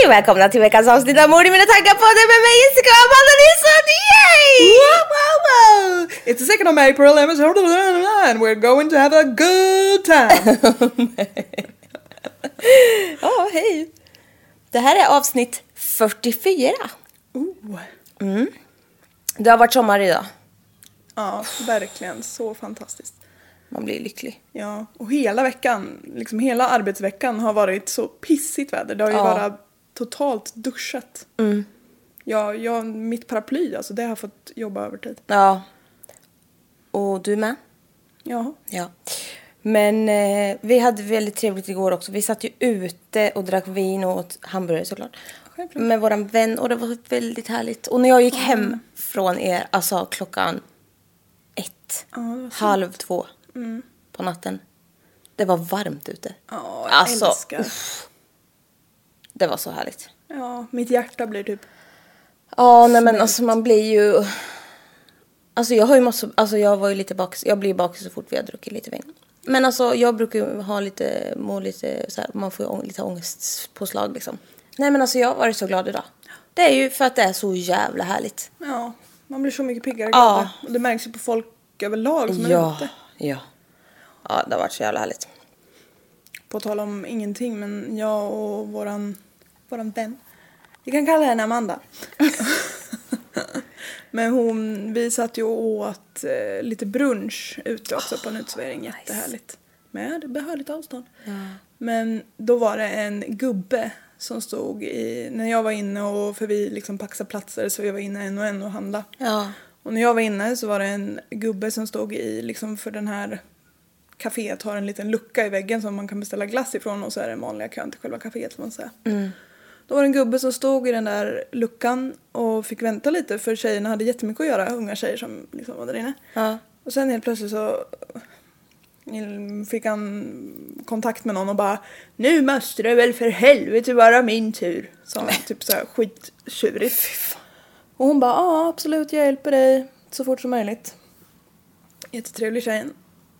Hej och välkomna till veckans avsnitt av Mord i mina tankar podden med mig Jessica och Amanda Nilsson! Yay! Wow, wow, wow! It's the second of April and we're going to have a good time. Ja, hej! Det här är avsnitt 44. Ooh. Det har varit sommar idag. Ja, verkligen. Så fantastiskt. Man blir lycklig. Ja, och hela veckan, liksom hela arbetsveckan har varit så pissigt väder. Det har ju Ja. bara totalt duschat. Mm. Ja, jag, mitt paraply, alltså det har fått jobba övertid. Ja. Och du med? Ja. Ja. Men eh, vi hade väldigt trevligt igår också. Vi satt ju ute och drack vin och åt hamburgare såklart. Självklart. Med våran vän och det var väldigt härligt. Och när jag gick hem från er, alltså klockan ett, Ja, halv två på natten. Det var varmt ute. Ja, jag Alltså, älskar. Det var så härligt. Ja, mitt hjärta blir typ... Ja, nej men alltså man blir ju... Alltså jag har ju massor, alltså jag var ju lite bakis, jag blir bakis så fort vi har druckit lite vin. Men alltså jag brukar ju ha lite, må lite så här, man får ju ång- lite ångestpåslag liksom. Nej men alltså jag har varit så glad idag. Det är ju för att det är så jävla härligt. Ja, man blir så mycket piggare Ja. Och det märks ju på folk överlag som är Ja, ute. ja. Ja, det har varit så jävla härligt. På tal om ingenting, men jag och våran, våran vän. Vi kan kalla henne Amanda. men hon, vi satt ju och åt eh, lite brunch ute också på en uteservering. Jättehärligt. Med behörigt avstånd. Men då var det en gubbe som stod i, när jag var inne och, för vi liksom paxade platser så vi var inne en och en och handla. Ja. Och när jag var inne så var det en gubbe som stod i, liksom för den här kaféet har en liten lucka i väggen som man kan beställa glass ifrån och så är det den vanliga kön till själva kaféet som man säger. Då var det en gubbe som stod i den där luckan och fick vänta lite för tjejerna hade jättemycket att göra, unga tjejer som liksom var där inne. Ja. Och sen helt plötsligt så fick han kontakt med någon och bara Nu måste det väl för helvete vara min tur. Sa han typ såhär skittjurigt. Och hon bara ja absolut jag hjälper dig så fort som möjligt. Jättetrevlig tjejen.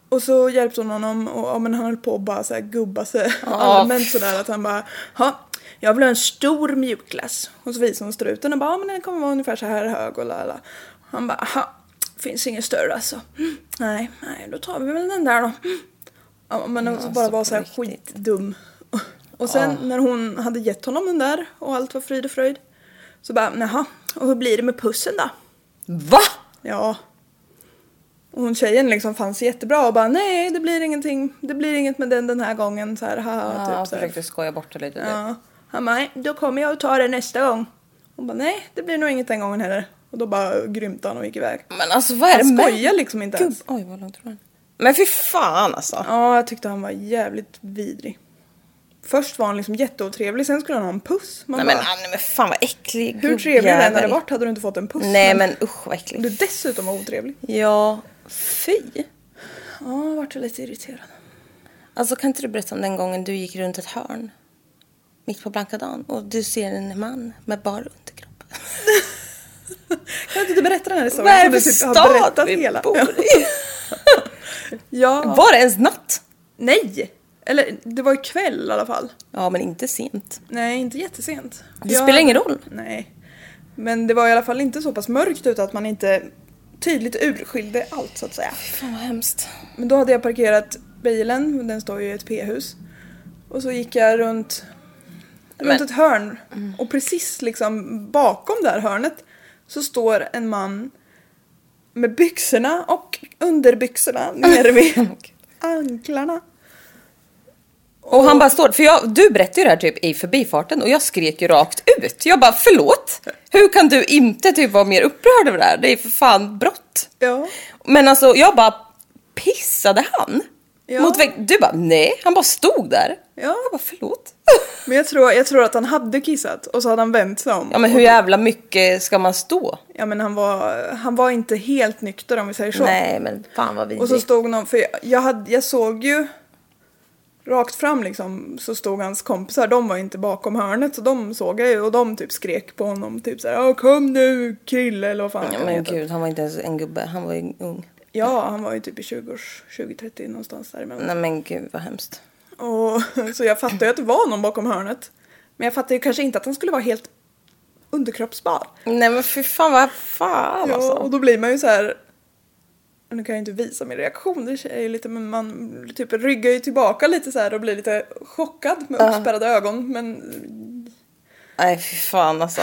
Och så hjälpte hon honom och ja, men han höll på att bara så här gubba sig allmänt sådär att han bara ja jag vill ha en stor mjukglass. Och så visade hon struten och bara ja men den kommer vara ungefär så här hög och lala. Han bara aha finns ingen större alltså. Mm, nej, nej då tar vi väl den där då. Mm. Ja, men alltså bara var så här riktigt. skitdum. Och sen när hon hade gett honom den där och allt var frid och fröjd. Så bara, jaha, och hur blir det med pussen då? Va? Ja. Och hon tjejen liksom fanns jättebra och bara nej det blir ingenting, det blir inget med den den här gången så här haha Ja, typ så här. försökte skoja bort det lite. typ. Ja. Han bara nej då kommer jag att ta det nästa gång. Hon bara nej det blir nog inget den gången heller. Och då bara grymtade han och gick iväg. Men alltså vad är det Han med? skojar liksom inte ens. Gubb. Oj, vad långt var. Men fy fan alltså. Ja jag tyckte han var jävligt vidrig. Först var han liksom jätteotrevlig, sen skulle han ha en puss. Man Nej men, bara, nej, men fan vad äcklig hur trevlig du än hade varit hade du inte fått en puss. Nej men usch vad äcklig. Du dessutom var otrevlig. Ja, fy. Ja, jag vart lite irriterad. Alltså kan inte du berätta om den gången du gick runt ett hörn mitt på blanka dagen och du ser en man med bar underkropp? Kan inte du berätta den här historien? Vad är det för typ stad vi hela? bor i? Ja. Var det ens natt? Nej! Eller det var ju kväll i alla fall. Ja men inte sent. Nej, inte jättesent. Det spelar ingen roll. Nej. Men det var i alla fall inte så pass mörkt ut att man inte tydligt urskilde allt så att säga. Fan vad hemskt. Men då hade jag parkerat bilen, den står ju i ett p-hus. Och så gick jag runt, runt Men- ett hörn. Och precis liksom bakom det här hörnet så står en man med byxorna och underbyxorna nere vid anklarna. Och han bara står, för jag, du berättade ju det här typ i förbifarten och jag skrek ju rakt ut. Jag bara förlåt? Hur kan du inte typ vara mer upprörd över det här? Det är för fan brott. Ja. Men alltså jag bara pissade han? Ja. Mot vägg. Du bara nej, han bara stod där. Ja. Jag bara förlåt. Men jag tror, jag tror att han hade kissat och så hade han vänt sig om. Ja men hur jävla mycket ska man stå? Ja men han var, han var inte helt nykter om vi säger så. Nej men fan vad Och så vidrigt. stod någon, för jag, jag, hade, jag såg ju rakt fram liksom så stod hans kompisar, de var inte bakom hörnet så de såg jag ju och de typ skrek på honom typ såhär Åh, kom nu Krille eller vad fan Ja, men gud han var inte ens en gubbe, han var ju ung. Ja han var ju typ i 20-års, 20-30 någonstans däremellan. Nej men gud vad hemskt. Och, så jag fattade ju att det var någon bakom hörnet. Men jag fattade ju kanske inte att han skulle vara helt underkroppsbar. Nej men fy fan vad fan Ja, alltså. och då blir man ju så här. Nu kan jag inte visa min reaktion, det är ju lite, men man typ ryggar ju tillbaka lite så här och blir lite chockad med uppspärrade ögon. Men Nej fy fan alltså.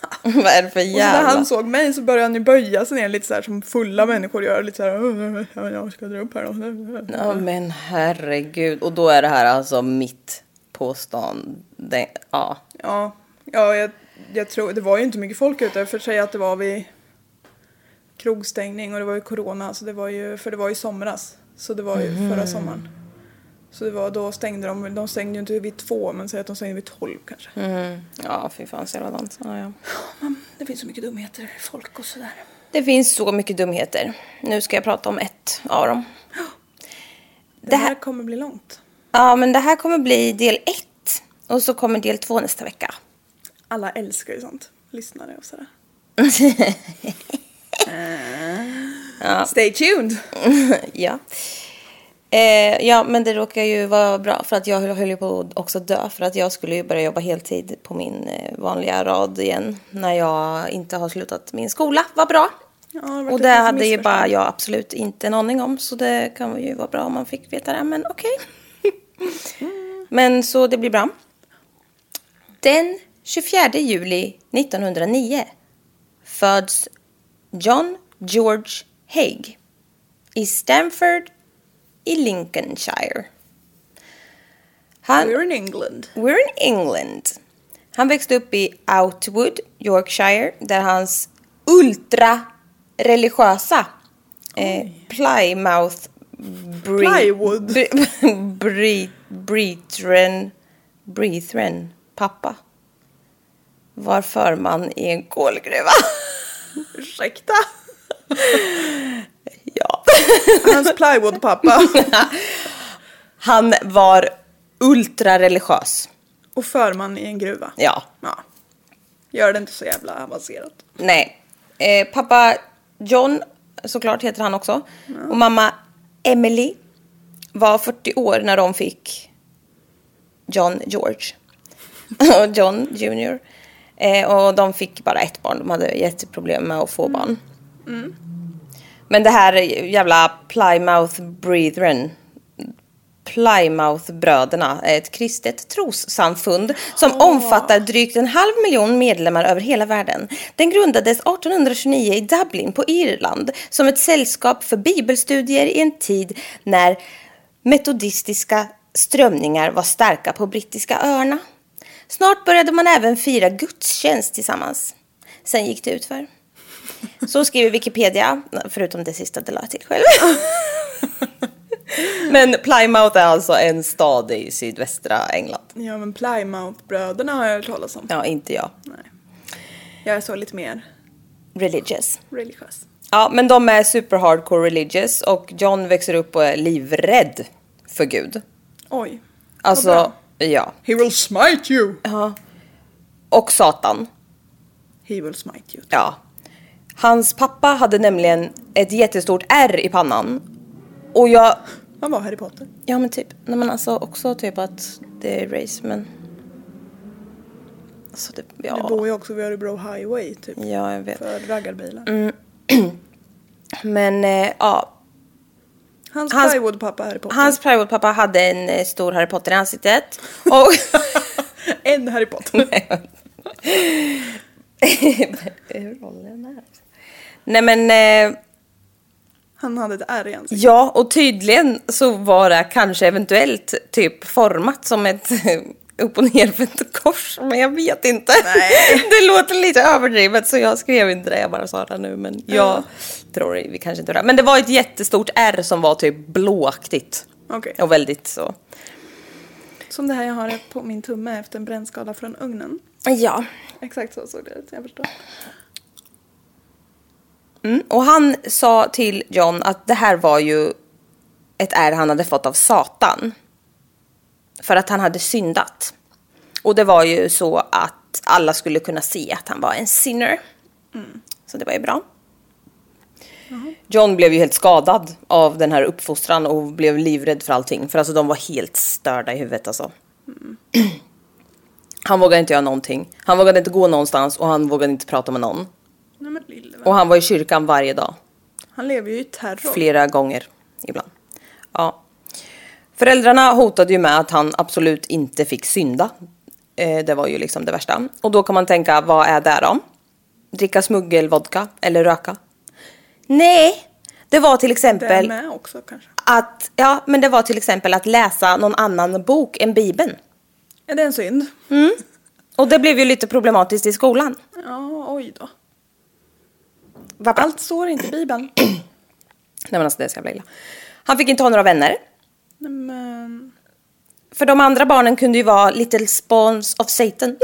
vad är det för och så när jävla... han såg mig så började han ju böja sig ner lite så här som fulla människor gör. Lite så här, "Åh, ja, jag ska dra upp här då. Ja men herregud. Och då är det här alltså mitt på stan. Det, ja. Ja, ja jag, jag tror, det var ju inte mycket folk ute för att säga att det var vid krogstängning och det var ju corona, så det var ju, för det var ju somras. Så det var ju förra sommaren. Så det var, då stängde de, de stängde ju inte vid två men säg att de stängde vid tolv kanske. Mm. Ja fy fan så jävla dans. Ja, ja. Det finns så mycket dumheter i folk och sådär. Det finns så mycket dumheter. Nu ska jag prata om ett av dem. Det, Det här här- kommer bli långt. Ja men det här kommer bli del ett. Och så kommer del två nästa vecka. Alla älskar ju sånt. Lyssnare och sådär. Stay tuned! ja. Eh, ja, men det råkar ju vara bra för att jag höll ju på att också dö för att jag skulle ju börja jobba heltid på min eh, vanliga rad igen när jag inte har slutat min skola. Vad bra. Ja, det Och det hade ju bara jag absolut inte en aning om så det kan ju vara bra om man fick veta det, men okej. men så det blir bra. Den 24 juli 1909 föds John George Haig i Stamford i Lincolnshire. Han, We're in England. We're in England. Han växte upp i Outwood, Yorkshire, där hans ultra-religiösa eh, Plymouth Bre- Plywood. Bre- Bre- Brethren, Brethren, pappa, var förman i en kolgruva. Ursäkta? ja. Hans plywoodpappa. Han var ultra-religiös. och förman i en gruva. Ja. Ja. Gör det inte så jävla avancerat. Nej. Eh, pappa John, såklart heter han också. Och mamma Emily var 40 år när de fick John George. och John Junior. Eh, och de fick bara ett barn. De hade jätteproblem med att få barn. Men det här jävla Plymouth Brethren. Plymouth-bröderna är ett kristet trossamfund som omfattar drygt en halv miljon medlemmar över hela världen. Den grundades 1829 i Dublin på Irland som ett sällskap för bibelstudier i en tid när metodistiska strömningar var starka på brittiska öarna. Snart började man även fira gudstjänst tillsammans. Sen gick det utför. Så skriver Wikipedia, förutom det sista det la till själv. Men Plymouth är alltså en stad i sydvästra England. Ja men Plymouth-bröderna har jag hört talas om. Ja, inte jag. Nej. Jag är så lite mer Religious. religiös. Ja, men de är super hardcore religious och John växer upp och är livrädd för Gud. Oj. Alltså, bra. ja. He will smite you! Och Satan. He will smite you. Ja. Hans pappa hade nämligen ett jättestort R i pannan. Och jag... Han var Harry Potter. Ja men typ. Nej men alltså också typ att det är race men... Alltså det... Du Ja. bor ju också vid Örebro Highway typ. Ja jag vet. För raggarbilar. Mm. Men eh, ja. Hans, Hans- plywoodpappa Harry Potter. Hans plywoodpappa hade en eh, stor Harry Potter i ansiktet. Och... en Harry Potter. Nej men... Eh, Han hade ett R i ansiktet. Ja, och tydligen så var det kanske eventuellt typ format som ett upp och nervänt kors. Men jag vet inte. Nej. Det låter lite överdrivet så jag skrev inte det. Jag bara sa det nu. Men jag tror det, vi kanske inte det. Men det var ett jättestort R som var typ blåaktigt. Okej. Och väldigt så. Som det här jag har på min tumme efter en brännskada från ugnen. Ja. Exakt så såg det ut, jag förstår. Mm. Och han sa till John att det här var ju ett är han hade fått av Satan. För att han hade syndat. Och det var ju så att alla skulle kunna se att han var en sinner. Så det var ju bra. John blev ju helt skadad av den här uppfostran och blev livrädd för allting. För alltså de var helt störda i huvudet alltså. Han vågade inte göra någonting. Han vågade inte gå någonstans och han vågade inte prata med någon. Nej men lille. Och han var i kyrkan varje dag. Han lever ju i terror. Flera gånger ibland. Ja. Föräldrarna hotade ju med att han absolut inte fick synda. Eh, det var ju liksom det värsta. Och då kan man tänka, vad är det då? Dricka smuggelvodka eller röka? Nej, det var till Det exempel med också kanske. att, ja, men det var till exempel att läsa någon annan bok än Bibeln. Är det en synd? Och det blev ju lite problematiskt i skolan. Ja, oj då. Varför? Allt står inte i Bibeln. Nej men alltså det är så jävla illa. Han fick inte ha några vänner. Nej, men... För de andra barnen kunde ju vara little spawns of Satan.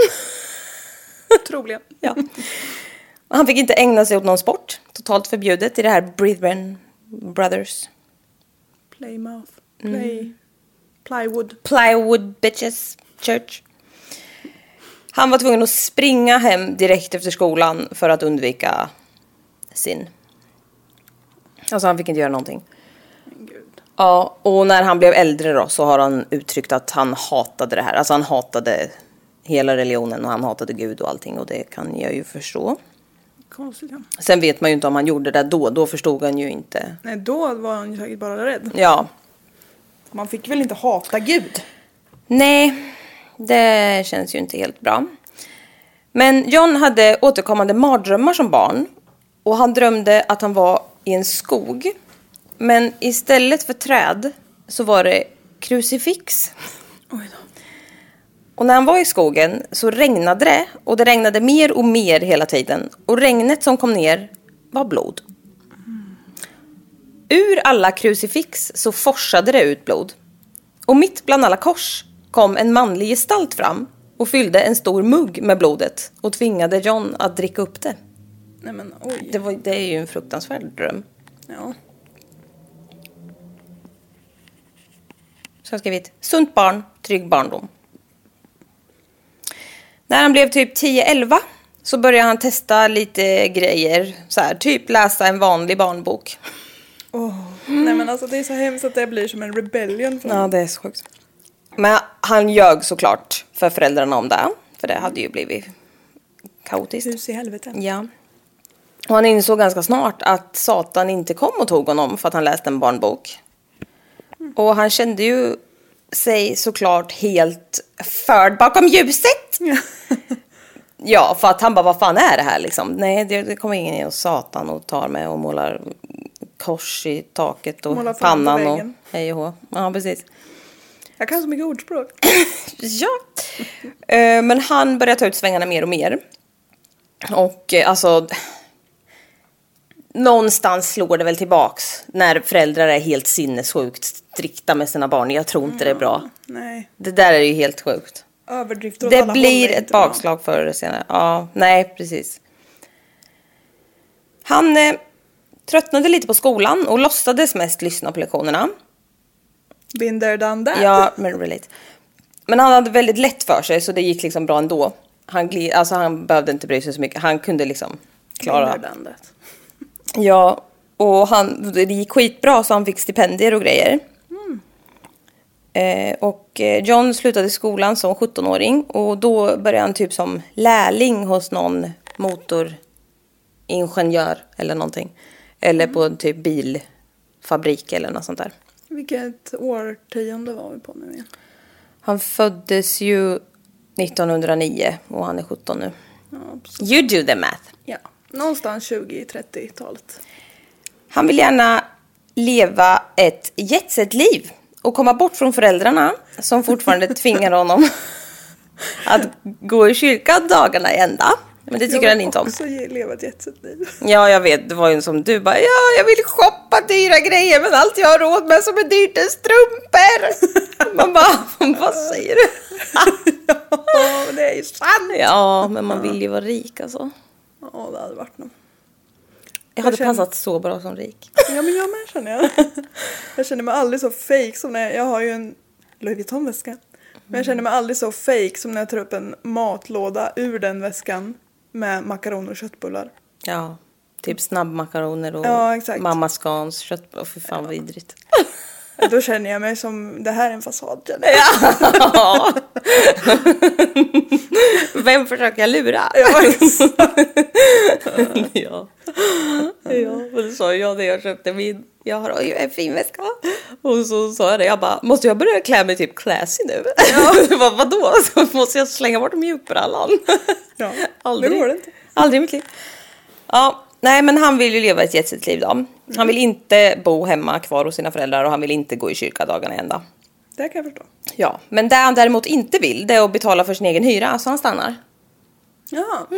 Troligen. Ja. Och han fick inte ägna sig åt någon sport. Totalt förbjudet i det här Brethren Brothers. Playmouth. Play... Plywood. Plywood Bitches Church. Han var tvungen att springa hem direkt efter skolan för att undvika sin. Alltså han fick inte göra någonting. Gud. Ja, och när han blev äldre då så har han uttryckt att han hatade det här. Alltså han hatade hela religionen och han hatade Gud och allting och det kan jag ju förstå. Konstigt ja. Sen vet man ju inte om han gjorde det då, då förstod han ju inte. Nej, då var han ju säkert bara rädd. Ja, Man fick väl inte hata Gud? nej, det känns ju inte helt bra. Men John hade återkommande mardrömmar som barn och han drömde att han var i en skog. Men istället för träd så var det krucifix. Oj då. Och när han var i skogen så regnade det och det regnade mer och mer hela tiden. Och regnet som kom ner var blod. Ur alla krucifix så forsade det ut blod. Och mitt bland alla kors kom en manlig gestalt fram och fyllde en stor mugg med blodet och tvingade John att dricka upp det. Nej men oj. Det, var, det är ju en fruktansvärd dröm. Ja. Så jag har skrivit sunt barn, trygg barndom. När han blev typ 10-11 så började han testa lite grejer. Så här, typ läsa en vanlig barnbok. Åh. Nej men alltså det är så hemskt att det blir som en rebellion. För Ja, det är så sjukt. Men han ljög såklart för föräldrarna om det. För det hade ju blivit kaotiskt. Hus i helvete. Ja. Och han insåg ganska snart att Satan inte kom och tog honom för att han läste en barnbok. Och han kände ju sig såklart helt förd bakom ljuset. Ja, för att han bara, vad fan är det här liksom? Nej, det, det kommer ingen in och Satan och tar mig och målar kors i taket och Målar pannan och hej och hå. Ja, precis. Jag kan så mycket ordspråk. Ja. Eh, Men han börjar ta ut svängarna mer och mer. Och eh, alltså... Någonstans slår det väl tillbaks när föräldrar är helt sinnessjukt strikta med sina barn. Jag tror inte det är bra. Nej. Det där är ju helt sjukt. Överdrifter åt Det alla blir ett bra. bakslag förr eller senare. Ja, nej, precis. Han eh, tröttnade lite på skolan och låtsades mest lyssna på lektionerna. Been there, done that. Ja, men relate. Men han hade väldigt lätt för sig så det gick liksom bra ändå. Han, glid, alltså han behövde inte bry sig så mycket. Han kunde liksom klara. Been there, done that. Ja, och han, det gick skitbra så han fick stipendier och grejer. Eh, och eh, John slutade skolan som 17-åring och då började han typ som lärling hos någon motoringenjör eller någonting. Eller på en typ bilfabrik eller något sånt där. Vilket årtionde var vi på nu igen? Han föddes ju 1909 och han är 17 nu. Ja. You do the math. Ja. Någonstans 20-30-talet. Han vill gärna leva ett jetset-liv och komma bort från föräldrarna som fortfarande tvingar honom att gå i kyrkan dagarna i ända. Men det tycker han inte om. Jag vill också leva ett jetset-liv. Ja, jag vet. Det var ju som du bara, ja, jag vill shoppa dyra grejer men allt jag har råd med som är dyrt är strumpor. Man bara, vad säger du? Ja, men det är ju sant. Ja, men man vill ju vara rik alltså. Ja, det hade varit något. Jag hade känner- passat så bra som rik. Ja, men jag med känner jag. Jag känner mig aldrig så fake som när jag, jag har ju en Louis Vuitton-väska. Men jag känner mig aldrig så fake som när jag tar upp en matlåda ur den väskan med makaroner och köttbullar. Ja, typ snabbmakaroner och Ja, exakt. mamma Scans köttbullar. Fy fan vad vidrigt. Då känner jag mig som, det här är en fasad känner jag. Ja. Vem försöker jag lura? Ja, ja. ja. Och det sa jag när jag köpte min. Jag har oj, en fin väska. Och så sa jag det. Jag bara, måste jag börja klä mig typ classy nu? Ja. Vad, vadå? Så måste jag slänga bort mjukbrallan? Ja, Aldrig. det går det inte. Aldrig i mitt liv. Ja, nej men han vill ju leva ett jetset-liv då. Han vill inte bo hemma kvar hos sina föräldrar och han vill inte gå i kyrka dagarna ända. Det kan jag förstå. Ja, men det han däremot inte vill det är att betala för sin egen hyra, så han stannar. Ja.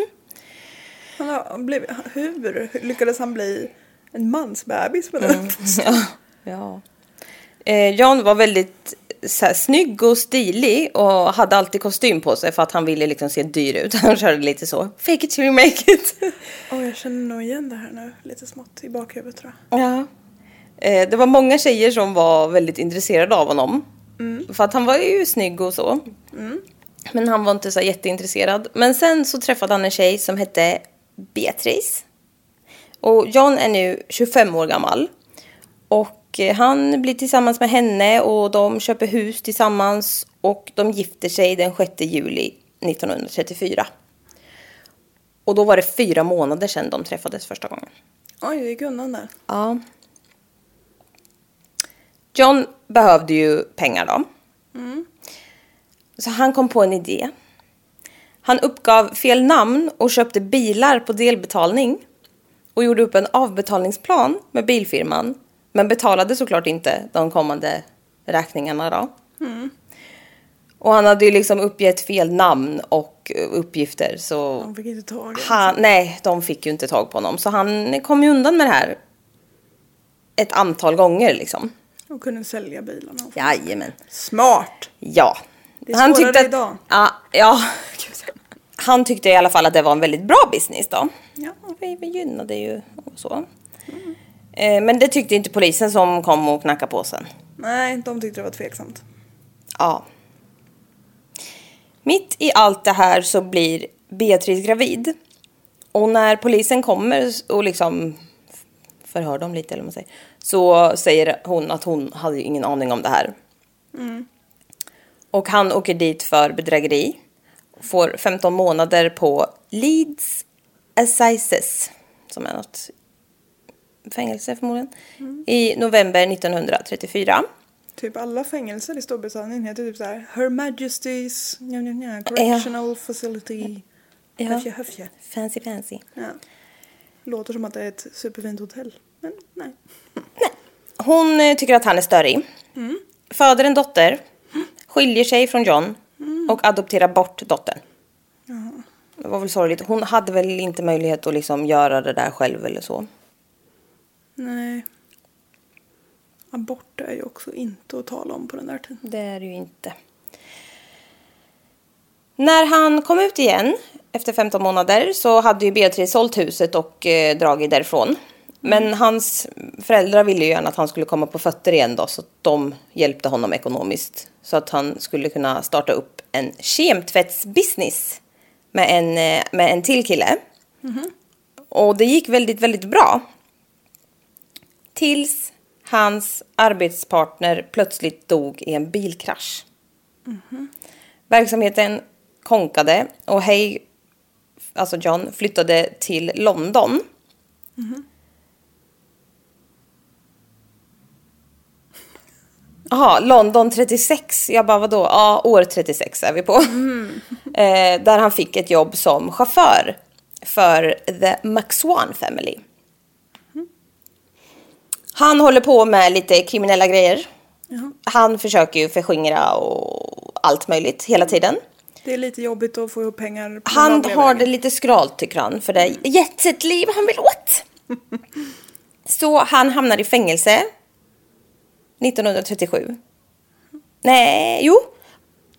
Han har blivit, hur lyckades han bli en mansbebis med det? Ja. ja. Eh, John var väldigt så här, snygg och stilig och hade alltid kostym på sig för att han ville liksom se dyr ut. Han körde lite så, fake it till you make it. Åh, jag känner nog igen det här nu lite smått i bakhuvudet tror jag. Ja. Eh, det var många tjejer som var väldigt intresserade av honom. För att han var ju snygg och så. Men han var inte så jätteintresserad. Men sen så träffade han en tjej som hette Beatrice. Och John är nu 25 år gammal. Och eh, han blir tillsammans med henne och de köper hus tillsammans. Och de gifter sig den 6 juli 1934. Och då var det fyra månader sedan de träffades första gången. Oj, det gick undan där. Ja. John behövde ju pengar då. Så han kom på en idé. Han uppgav fel namn och köpte bilar på delbetalning. Och gjorde upp en avbetalningsplan med bilfirman. Men betalade såklart inte de kommande räkningarna då. Och han hade ju liksom uppgett fel namn och uppgifter så... Han fick inte tag. Han, nej, de fick ju inte tag på honom. Så han kom ju undan med det här ett antal gånger liksom. Och kunde sälja bilarna. Jajamän. Smart! Ja. Det är svårare idag. Ja, ja. Han tyckte i alla fall att det var en väldigt bra business då. Ja. Vi, vi gynnade ju och så. Eh, Men det tyckte inte polisen som kom och knackade på sen. Nej, de tyckte det var tveksamt. Ja. Mitt i allt det här så blir Beatrice gravid. Och när polisen kommer och liksom förhör dem lite eller vad man säger. Så säger hon att hon hade ingen aning om det här. Och han åker dit för bedrägeri. Får 15 månader på Leeds Assizes. Som är något fängelse förmodligen. I november 1934. Typ alla fängelser i Storbritannien heter typ så här Her Majesty's nja, nja, nja, Correctional Facility. Ja. Höfje, höfje. Fancy fancy. Ja. Låter som att det är ett superfint hotell. Men nej. Hon eh, tycker att han är störig. Föder en dotter. Skiljer sig från John. Och adopterar bort dottern. Det var väl sorgligt. Hon hade väl inte möjlighet att liksom göra det där själv eller så. Nej. Abort är ju också inte att tala om på den där tiden. Det är det ju inte. När han kom ut igen efter 15 månader så hade ju Beatrice sålt huset och eh, dragit därifrån. Men hans föräldrar ville ju gärna att han skulle komma på fötter igen då så att de hjälpte honom ekonomiskt. Så att han skulle kunna starta upp en kemtvättsbusiness med en, eh, med en till kille. Och det gick väldigt, väldigt bra. Tills hans arbetspartner plötsligt dog i en bilkrasch. Verksamheten konkade och Hay, alltså John, flyttade till London. Jaha, London 36. Jag bara, vadå? Ja, år 36 är vi på. eh, där han fick ett jobb som chaufför för The McSwan Family. Han håller på med lite kriminella grejer. Han försöker ju förskingra och allt möjligt hela tiden. Det är lite jobbigt att få ihop pengar. Han har det lite skralt tycker han, för det är jetset-liv han vill åt. Så han hamnar i fängelse 1937. Nej, jo.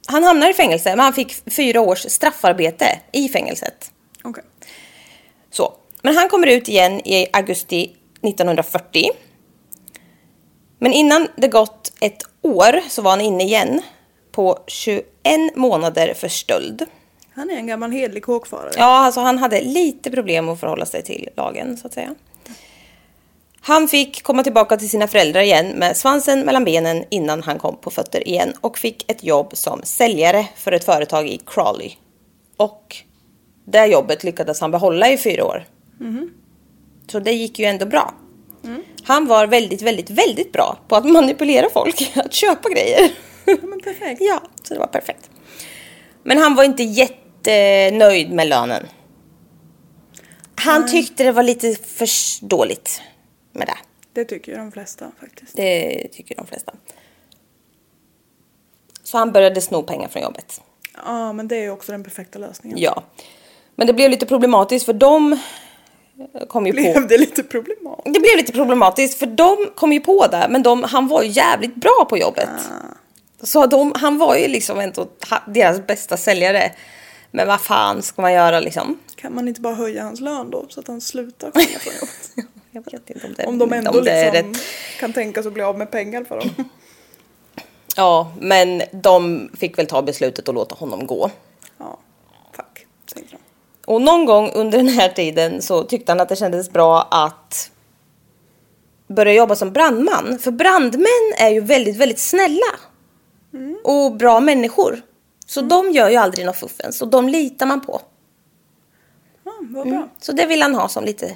Han hamnar i fängelse, men han fick fyra års straffarbete i fängelset. Okej. Så. Men han kommer ut igen i augusti 1940. Men innan det gått ett år så var han inne igen på 21 månader för stöld. Han är en gammal hedlig kåkfarare. Ja, alltså han hade lite problem att förhålla sig till lagen så att säga. Han fick komma tillbaka till sina föräldrar igen med svansen mellan benen innan han kom på fötter igen och fick ett jobb som säljare för ett företag i Crawley. Och det jobbet lyckades han behålla i fyra år. Så det gick ju ändå bra. Han var väldigt, väldigt, väldigt bra på att manipulera folk, att köpa grejer. Ja, men perfekt. Ja, så det var perfekt. Men han var inte jättenöjd med lönen. Han tyckte det var lite för dåligt med det. Det tycker de flesta faktiskt. Det tycker de flesta. Så han började sno pengar från jobbet. Ja, men det är ju också den perfekta lösningen. Ja. Men det blev lite problematiskt för de kom ju på... Blev det lite problematiskt? Det blev lite problematiskt för de kom ju på det, men de, han var ju jävligt bra på jobbet. Så de, han var ju liksom ändå deras bästa säljare. Men vad fan ska man göra liksom? Kan man inte bara höja hans lön då så att han slutar komma från jobbet? Jag vet inte om det, Om de ändå om det är liksom rätt. kan tänka sig att bli av med pengar för dem. Ja, men de fick väl ta beslutet att låta honom gå. Ja, fuck. De. Och någon gång under den här tiden så tyckte han att det kändes bra att börja jobba som brandman. För brandmän är ju väldigt, väldigt snälla. Och bra människor. Så de gör ju aldrig något fuffens. Och de litar man på. Ja, vad bra. Så det vill han ha som lite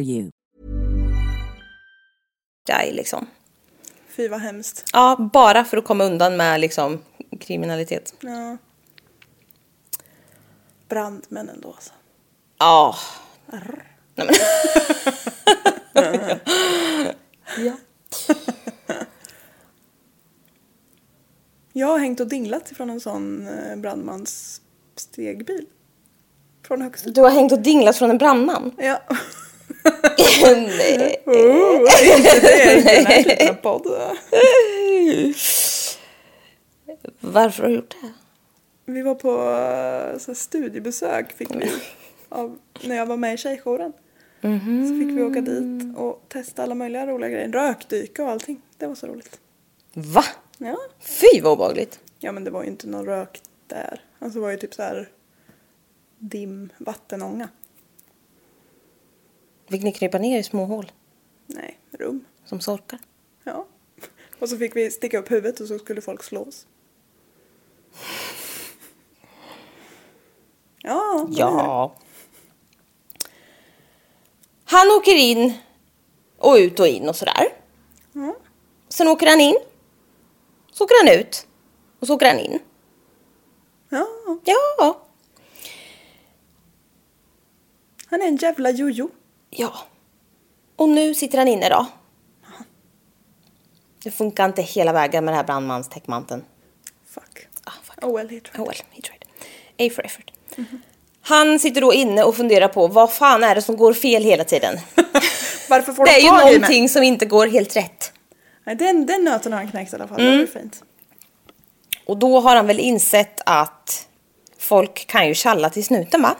you. Guy, liksom. Fy vad hemskt. Ja, bara för att komma undan med liksom kriminalitet. Ja. Brandmännen då alltså. Ja. Nej, men. ja. Jag har hängt och dinglat ifrån en sån eh, brandmans stegbil. Från högsta. Du har hängt och dinglat från en brandman? Ja. Nej. Oh, inte det, inte den här typen av podd. Varför har du gjort det? Vi var på eh, så här, studiebesök fick vi av, när jag var med i tjejjouren. Så fick vi åka dit och testa alla möjliga roliga grejer. Rökdyka och allting. Det var så roligt. Va? Ja. Fy vad obehagligt. Ja men det var ju inte någon rök där. Alltså det var ju typ så här dim vattenånga. Fick ni krypa ner i små hål? Nej, rum. Som sorkar? Ja. Och så fick vi sticka upp huvudet och så skulle folk slå oss. Ja. Ja. Han åker in och ut och in och sådär. Ja. Sen åker han in. Så åker han ut. Och så åker han in. ja. Ja. Han är en jävla jojo. Ja. Och nu sitter han inne då. Det funkar inte hela vägen med det här brandmanstäckmanteln. Fuck. Ah, fuck. Oh well, he tried. Oh well, he tried. A for effort. Han sitter då inne och funderar på vad fan är det som går fel hela tiden. Varför får Det de är ju någonting som inte går helt rätt. Nej, den, den nöten har han knäckt i alla fall. Det Mm. var ju fint. Och då har han väl insett att folk kan ju tjalla till snuten va?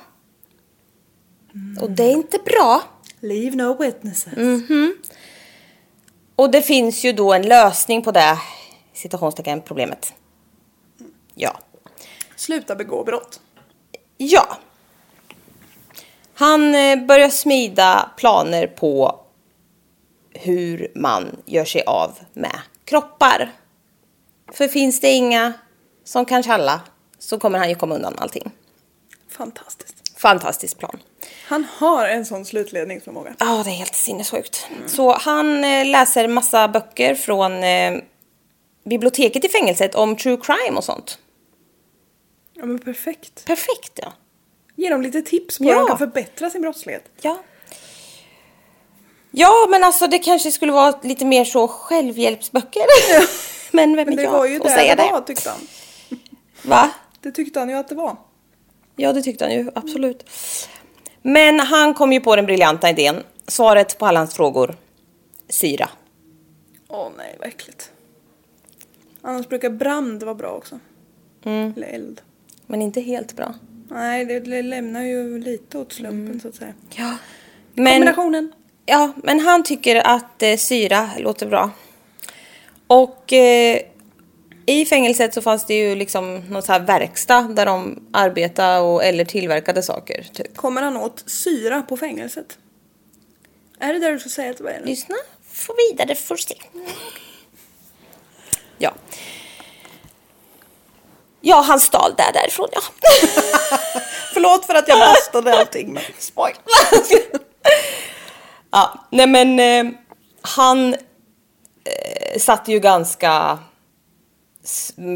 Och det är inte bra. Leave no witnesses. Mm. Och det finns ju då en lösning på det citationstecken problemet. Ja. Sluta begå brott. Ja. Han eh, börjar smida planer på hur man gör sig av med kroppar. För finns det inga som kan tjalla så kommer han ju komma undan allting. Fantastiskt. Fantastisk plan. Han har en sån slutledningsförmåga. Ja, det är helt sinnessjukt. Så han eh, läser massa böcker från eh, biblioteket i fängelset om true crime och sånt. Ja men perfekt. Perfekt ja. Ge dem lite tips på Ja. hur de kan förbättra sin brottslighet. Ja. Ja, men alltså det kanske skulle vara lite mer så självhjälpsböcker. men vem Men är det jag var ju att det säga det? var tyckte han. Va? Det tyckte han ju att det var. Ja, det tyckte han ju. Absolut. Men han kom ju på den briljanta idén. Svaret på alla hans frågor. Syra. Åh nej, vad äckligt. Annars brukar brand vara bra också. Mm. Eller eld. Men inte helt bra. Nej, det lämnar ju lite åt slumpen så att säga. Ja. Men, Kombinationen. Ja, men han tycker att eh, syra låter bra. Och eh, i fängelset så fanns det ju liksom någon så här verkstad där de arbetade och, eller tillverkade saker. Typ. Kommer han åt syra på fängelset? Är det där du ska säga att det var? eller? Lyssna, få vidare får se. Ja. Ja, han stal där därifrån ja. Förlåt för att jag bastade allting men Spoil. ja, nej men eh, han eh, satt ju ganska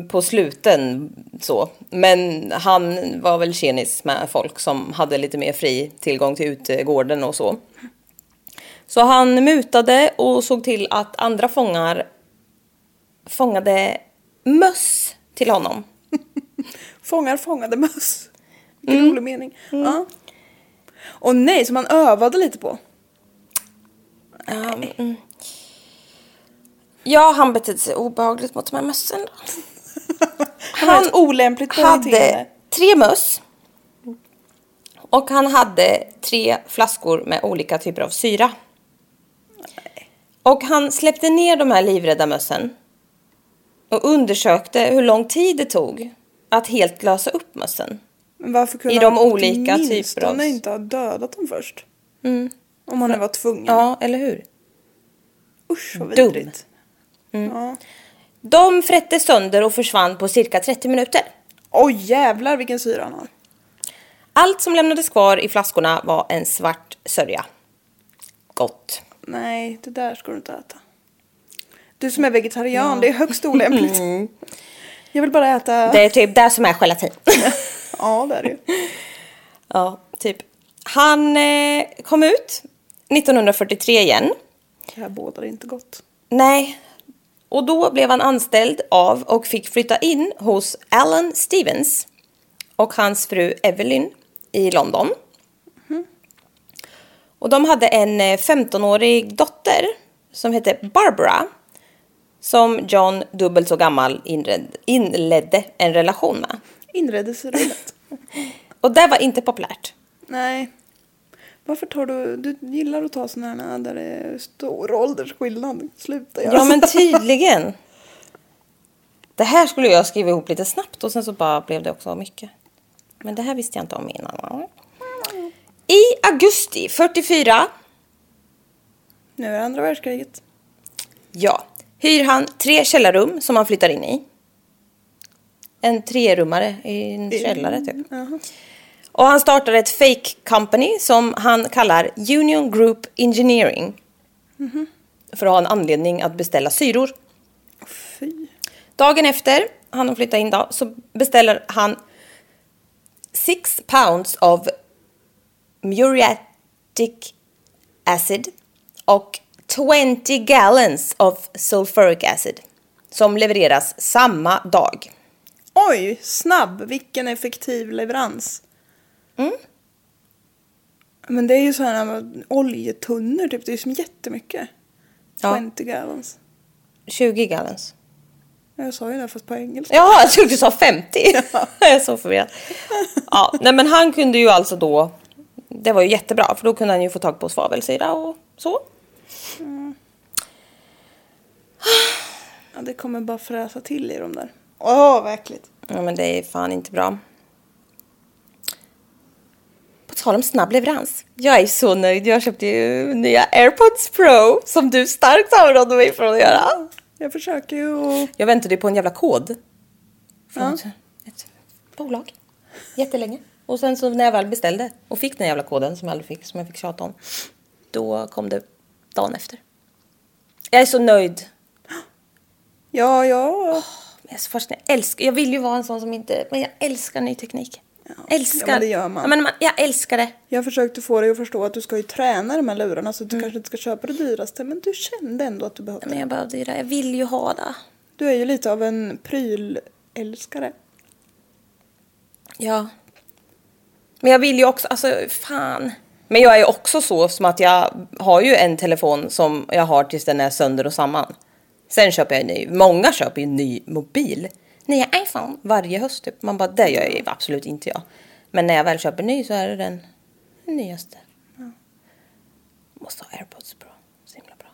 på sluten så. Men han var väl tjenis med folk som hade lite mer fri tillgång till utegården och så. Så han mutade och såg till att andra fångar fångade möss till honom. Fångar fångade möss. Vilken rolig mening. Ja. Och nej, som han övade lite på. Mm. Ja, han betedde sig obehagligt mot de här mössen. Han ett olämpligt hade tre möss. Och han hade tre flaskor med olika typer av syra. Och han släppte ner de här livrädda mössen. Och undersökte hur lång tid det tog att helt lösa upp mössen. Men varför kunde I de han olika typer av- inte ha dödat dem först? Om han nu var tvungen. Ja, eller hur? Usch vad Dum. vidrigt. Mm. Ja. De frätte sönder och försvann på cirka 30 minuter. Oj jävlar vilken syra han har. Allt som lämnades kvar i flaskorna var en svart sörja. Gott. Nej, det där ska du inte äta. Du som är vegetarian, det är högst olämpligt. Jag vill bara äta... Det är typ det som är gelatin. Ja, det är det ja, typ. Han eh, kom ut 1943 igen. Det här bådar inte gott. Nej. Och då blev han anställd av och fick flytta in hos Alan Stevens och hans fru Evelyn i London. Och de hade en eh, 15-årig dotter som hette Barbara som John, dubbelt så gammal, inred, inledde en relation med. Inredesrummet. Och det var inte populärt. Nej. Varför tar du... Du gillar att ta sådana här där det är stor åldersskillnad. Sluta göra Ja men tydligen. Det här skulle jag skriva ihop lite snabbt och sen så bara blev det också mycket. Men det här visste jag inte om innan. I augusti 44, Nu är det andra världskriget. ja, hyr han tre källarrum som han flyttar in i. En trerummare i en källare typ. Jaha. Och han startar ett fake company som han kallar Union Group Engineering. För att ha en anledning att beställa syror. Fy. Dagen efter han har flyttat in då, så beställer han six pounds of muriatic acid och 20 gallons of sulfuric acid som levereras samma dag. Oj, snabb. Vilken effektiv leverans. Mm. Men det är ju sådana oljetunnor typ. Det är som jättemycket. Ja. 20 gallons. 20 gallons. Jag sa ju det fast på engelska. Ja, jag trodde du sa 50. jag är så förvirrad. Ja, nej men han kunde ju alltså då, det var ju jättebra för då kunde han ju få tag på svavelsyra och så. Ja, det kommer bara fräsa till i dem där. Åh, vad äckligt. Ja, men det är fan inte bra. På tal om snabb leverans. Jag är så nöjd. Jag köpte ju nya AirPods Pro som du starkt avrådde mig från att göra. Jag försöker ju att... Jag väntade på en jävla kod. Från Ja. ett, bolag. Jättelänge. Och sen så när jag väl beställde och fick den jävla koden som jag aldrig fick, som jag fick tjata om. Då kom det dagen efter. Jag är så nöjd. Ja, ja. Jag är så fascinerad. Jag, älskar, jag vill ju vara en sån som inte... Men jag älskar ny teknik. Älskar. ja, men det gör man. Ja, men man, jag älskar det. Jag försökte få dig att förstå att du ska ju träna de här lurarna så att Mm. du kanske inte ska köpa det dyraste. Men du kände ändå att du behövde Men jag behövde ju det. Jag vill ju ha det. Du är ju lite av en prylälskare. Ja. Men jag vill ju också, alltså fan. Men jag är ju också så som att jag har ju en telefon som jag har tills den är sönder och samman. Sen köper jag en ny. Många köper ju en ny mobil. Nya iPhone varje höst typ. Man bara, det gör jag absolut inte jag. Men när jag väl köper ny så är det den nyaste. Måste ha airpods Pro. Så himla bra.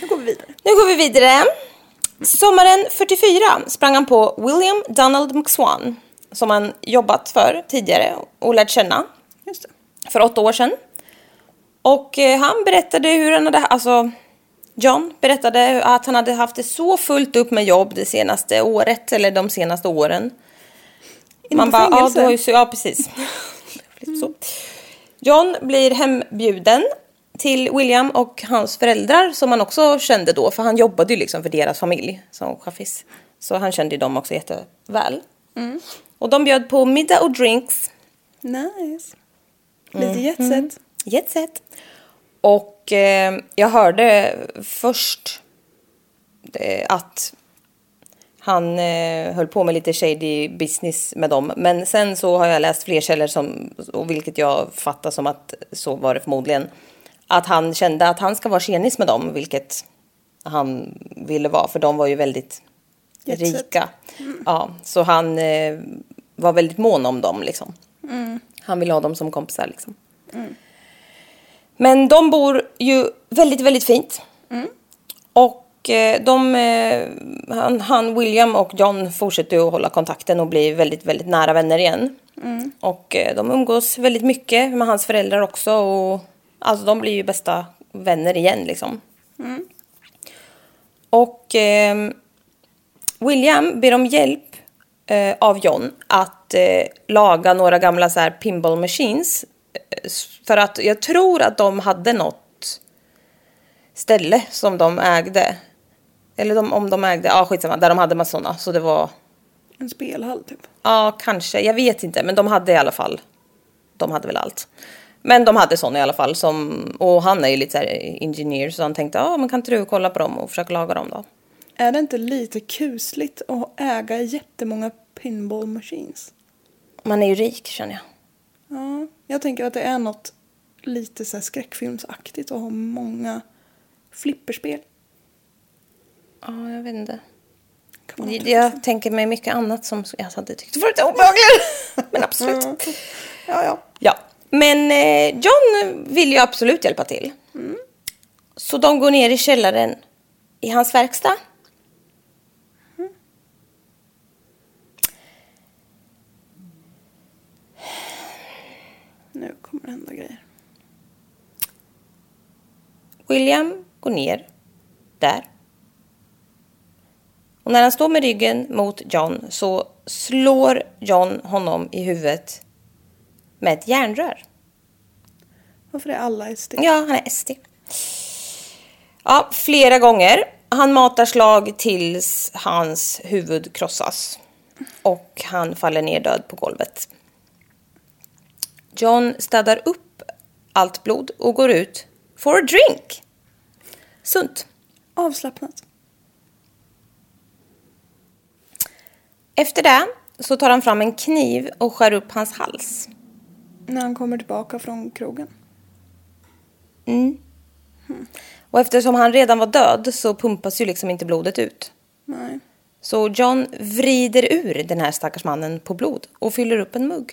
Nu går vi vidare. Nu går vi vidare. Sommaren 44 sprang han på William Donald McSwan som han jobbat för tidigare och lärt känna för åtta år sedan. Och eh, han berättade hur han hade, alltså John berättade att han hade haft det så fullt upp med jobb det senaste året eller de senaste åren. Inne Man bara, ja, du har ju så, ja precis. så. John blir hembjuden till William och hans föräldrar som han också kände då, för han jobbade ju liksom för deras familj som chaffis. Så han kände ju dem också jätteväl. Och de bjöd på middag och drinks, Nice. Lite Mm. jetset. jet set. Och eh, jag hörde först eh, att han eh, höll på med lite shady business med dem. Men sen så har jag läst fler källor som, och vilket jag fattar som att så var det förmodligen. Att han kände att han ska vara tjenis med dem, vilket han ville vara. För de var ju väldigt Jet set. rika. Ja, så han eh, var väldigt mån om dem liksom. Han ville ha dem som kompisar liksom. Men de bor ju väldigt, väldigt fint. Och eh, de, eh, han, han, William och John fortsätter att hålla kontakten och blir väldigt, väldigt nära vänner igen. Och eh, de umgås väldigt mycket med hans föräldrar också. Och, alltså de blir ju bästa vänner igen liksom. Och eh, William ber om hjälp eh, av John att eh, laga några gamla så här pinball machines. För att jag tror att de hade något ställe som de ägde. Eller de, om de ägde, ja skitsamma, där de hade massa sådana. Så det var, En spelhall typ. ja kanske, jag vet inte. Men de hade i alla fall de hade väl allt. Men de hade sån i alla fall. Som, och han är ju lite så ingenjör så han tänkte, ja men kan inte du kolla på dem och försöka laga dem då? Är det inte lite kusligt att äga jättemånga pinball machines? Man är ju rik känner jag. Ja, jag tänker att det är något lite så skräckfilmsaktigt att ha många flipperspel. Ja, jag vet inte. Jag tänker mig mycket annat som jag hade tyckt var lite obehagligt. Men absolut. Mm. Ja, ja. Ja. Men eh, John vill ju absolut hjälpa till. Så de går ner i källaren i hans verkstad. Kommer hända grejer. William går ner där. Och när han står med ryggen mot John så slår John honom i huvudet med ett järnrör. Varför är alla SD? Ja, han är SD. Ja, flera gånger. Han matar slag tills hans huvud krossas. Och han faller ner död på golvet. John städar upp allt blod och går ut for a drink. Sunt. Avslappnat. Efter det så tar han fram en kniv och skär upp hans hals. När han kommer tillbaka från krogen. Och eftersom han redan var död så pumpas ju liksom inte blodet ut. Nej. Så John vrider ur den här stackars mannen på blod och fyller upp en mugg.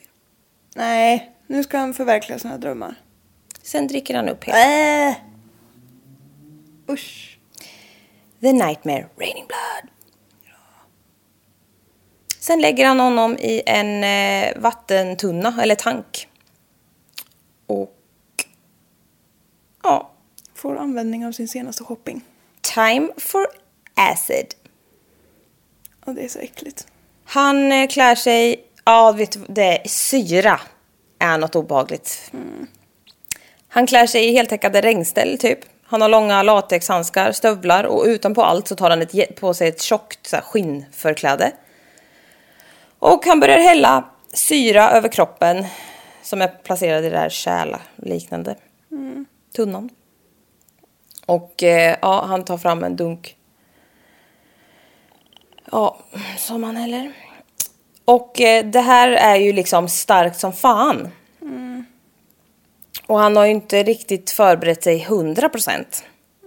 Nej, nu ska han förverkliga sina drömmar. Sen dricker han upp hela. Äh. Usch. The Nightmare Raining Blood. Sen lägger han honom i en eh, vattentunna eller tank. Och ja, Får användning av sin senaste shopping. time for acid. Och det är så äckligt. Han eh, klär sig, ja vet du, det är syra är något obehagligt. Han klär sig i heltäckande regnställ typ. Han har långa latexhandskar, stövlar och utanpå allt så tar han ett, på sig ett tjockt så här, skinnförkläde. Och han börjar hälla syra över kroppen som är placerad i det här kärla liknande tunnan. Och eh, ja, han tar fram en dunk. Ja, som han häller. Och eh, det här är ju liksom starkt som fan. Och han har ju inte riktigt förberett sig 100 procent.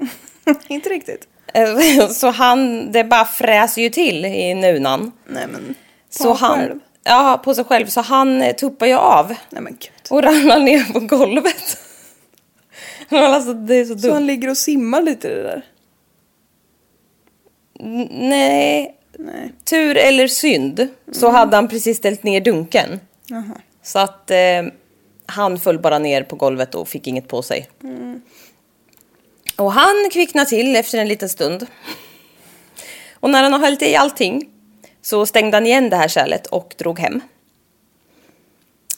Inte riktigt. Så han, det bara fräser ju till i nunan. Nej men. På Så han, själv. ja på sig själv. Så han eh, tuppar ju av Nej men gud. och ramlar ner på golvet. alltså det är så Så han ligger och simmar lite i det där. N- Nej, Nej. tur eller synd så Mm. hade han precis ställt ner dunken. Jaha. Så att eh, han föll bara ner på golvet och fick inget på sig. Mm. Och han kvicknade till efter en liten stund. Och när han har hällt i allting så stängde han igen det här kärlet och drog hem.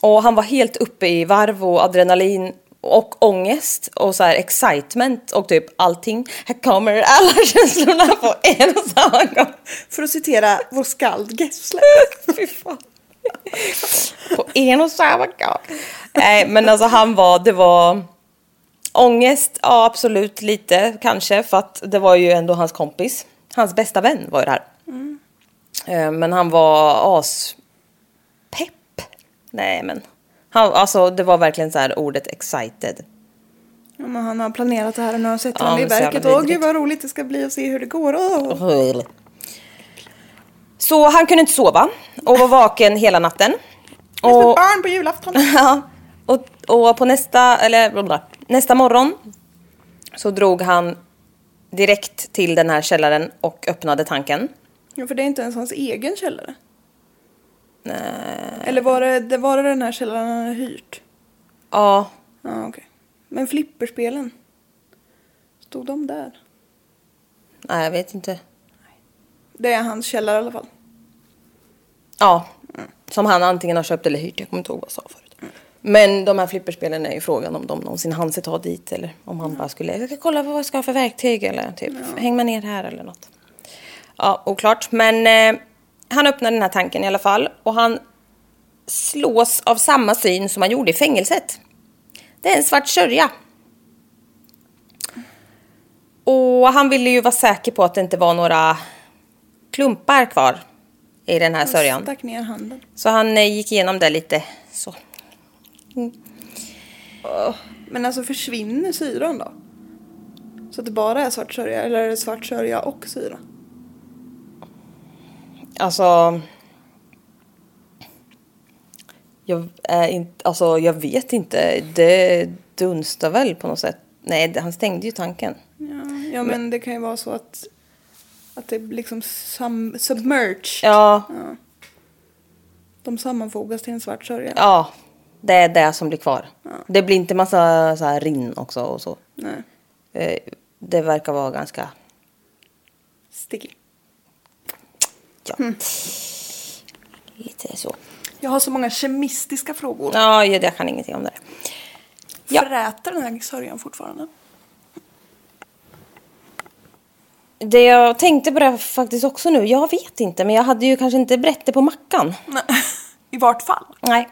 Och han var helt uppe i varv och adrenalin och ångest och så här excitement och typ allting. Här kommer alla känslorna på en och samma gång. För att citera vår skald Gessle. Fy fan. På en och samma gång. Nej, men alltså han var, det var ångest, ja absolut lite kanske, för att det var ju ändå hans kompis. Hans bästa vän var ju det här. Eh, Men han var as pepp. Nej men, han, alltså det var verkligen så här ordet excited. Ja, men han har planerat det här och nu har han sett Ja, honom i så jävla verket. Åh gud vad roligt det ska bli att se hur det går. Åh. Så han kunde inte sova och var vaken hela natten. Som ett Och, barn på julafton. ja, och, och på nästa, eller blablabla, nästa morgon så drog han direkt till den här källaren och öppnade tanken. Ja, för det är inte ens hans egen källare. Nej. Eller var det, det var det den här källaren han hade hyrt? Ja, Ja, okej. Men flipperspelen? Stod de där? nej jag vet inte. Det är hans källare i alla fall. Ja, som han antingen har köpt eller hyrt. Jag kommer inte ihåg vad jag sa förut. Men de här flipperspelen är ju frågan om de någonsin hann sig ta dit eller om han bara skulle, jag ska kolla vad jag ska ha för verktyg eller typ, häng man ner här eller något. Ja, oklart. Men eh, han öppnade den här tanken i alla fall och han slås av samma syn som han gjorde i fängelset. Det är en svart sörja. Och han ville ju vara säker på att det inte var några klumpar kvar i den här sörjan. Stack ner handen. Så han eh, gick igenom det lite så. Men alltså försvinner syran då? Så att det bara är svart sörja eller är det svart sörja och syra? Alltså... Jag, är inte, alltså, jag vet inte. Det dunstar väl på något sätt. Nej, han stängde ju tanken. Ja, ja men det kan ju vara så att, att det liksom sum, submerged. Ja, De sammanfogas till en svart sörja. ja. Det är det som blir kvar. Det blir inte massa så här rinn också och så. Nej, Eh, Det verkar vara ganska... sticky. Ja. Lite så. Jag har så många kemistiska frågor. Ja, jag kan ingenting om det. Ja. Fräter den här sörjan fortfarande? Det jag tänkte på det faktiskt också nu. Jag vet inte, men jag hade ju kanske inte berättat det på mackan. Nej, i vart fall. Nej.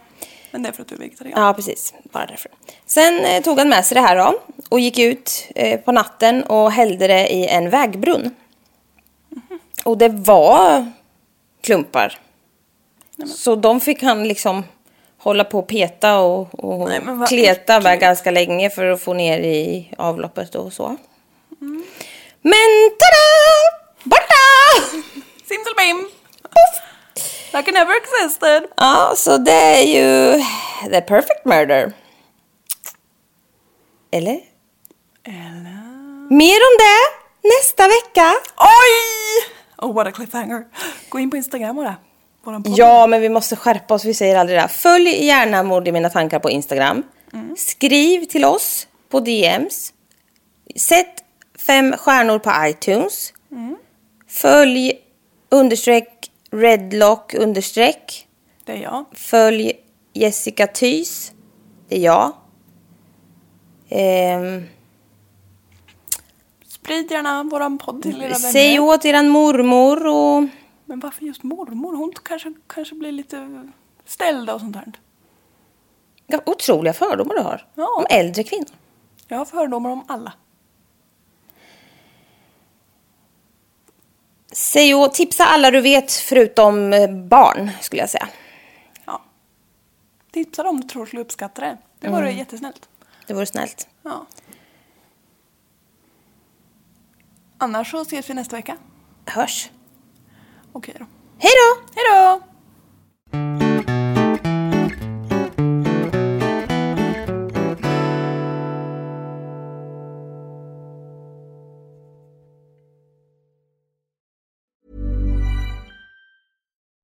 Men det är för att du är vegetarian. Ja, precis. Bara därför. Sen eh, tog han med sig det här då och gick ut eh, på natten och hällde det i en vägbrunn. Och det var klumpar. Så de fick han liksom hålla på och peta och, och Nej, kleta med ganska länge för att få ner i avloppet och så. Men tada! Borta! Simsalabim! Like it never existed. Ja, så det är ju the perfect murder. Eller? Eller... Mer om det nästa vecka. Oj! Oh, what a cliffhanger. Gå in på Instagram podd. Ja, men vi måste skärpa oss. Vi säger aldrig det. här. Följ gärna Mord i mina tankar på Instagram. Skriv till oss på DMs. Sätt fem stjärnor på iTunes. Följ understreck redlock understreck. Det är jag. Följ Jessica Thys. Det är jag. Ehm, Sprid gärna våran podd till era vänner. säg åt eran mormor och... Men varför just mormor? Hon kanske, kanske blir lite ställd och sånt här. Ja, Otroliga fördomar du har. Ja. Om äldre kvinnor. Jag har fördomar om alla. Säg och tipsa alla du vet förutom eh, barn skulle jag säga. Ja. Tipsa dem du tror skulle uppskatta det. Det vore Mm. jättesnällt. Det vore snällt. Ja. Annars så ses vi nästa vecka. Hörs. Okej då. Hej då! Hej då!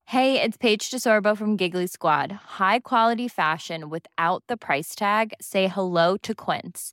Hey, it's Paige DeSorbo from Giggly Squad. High quality fashion without the price tag. Say hello to Quince.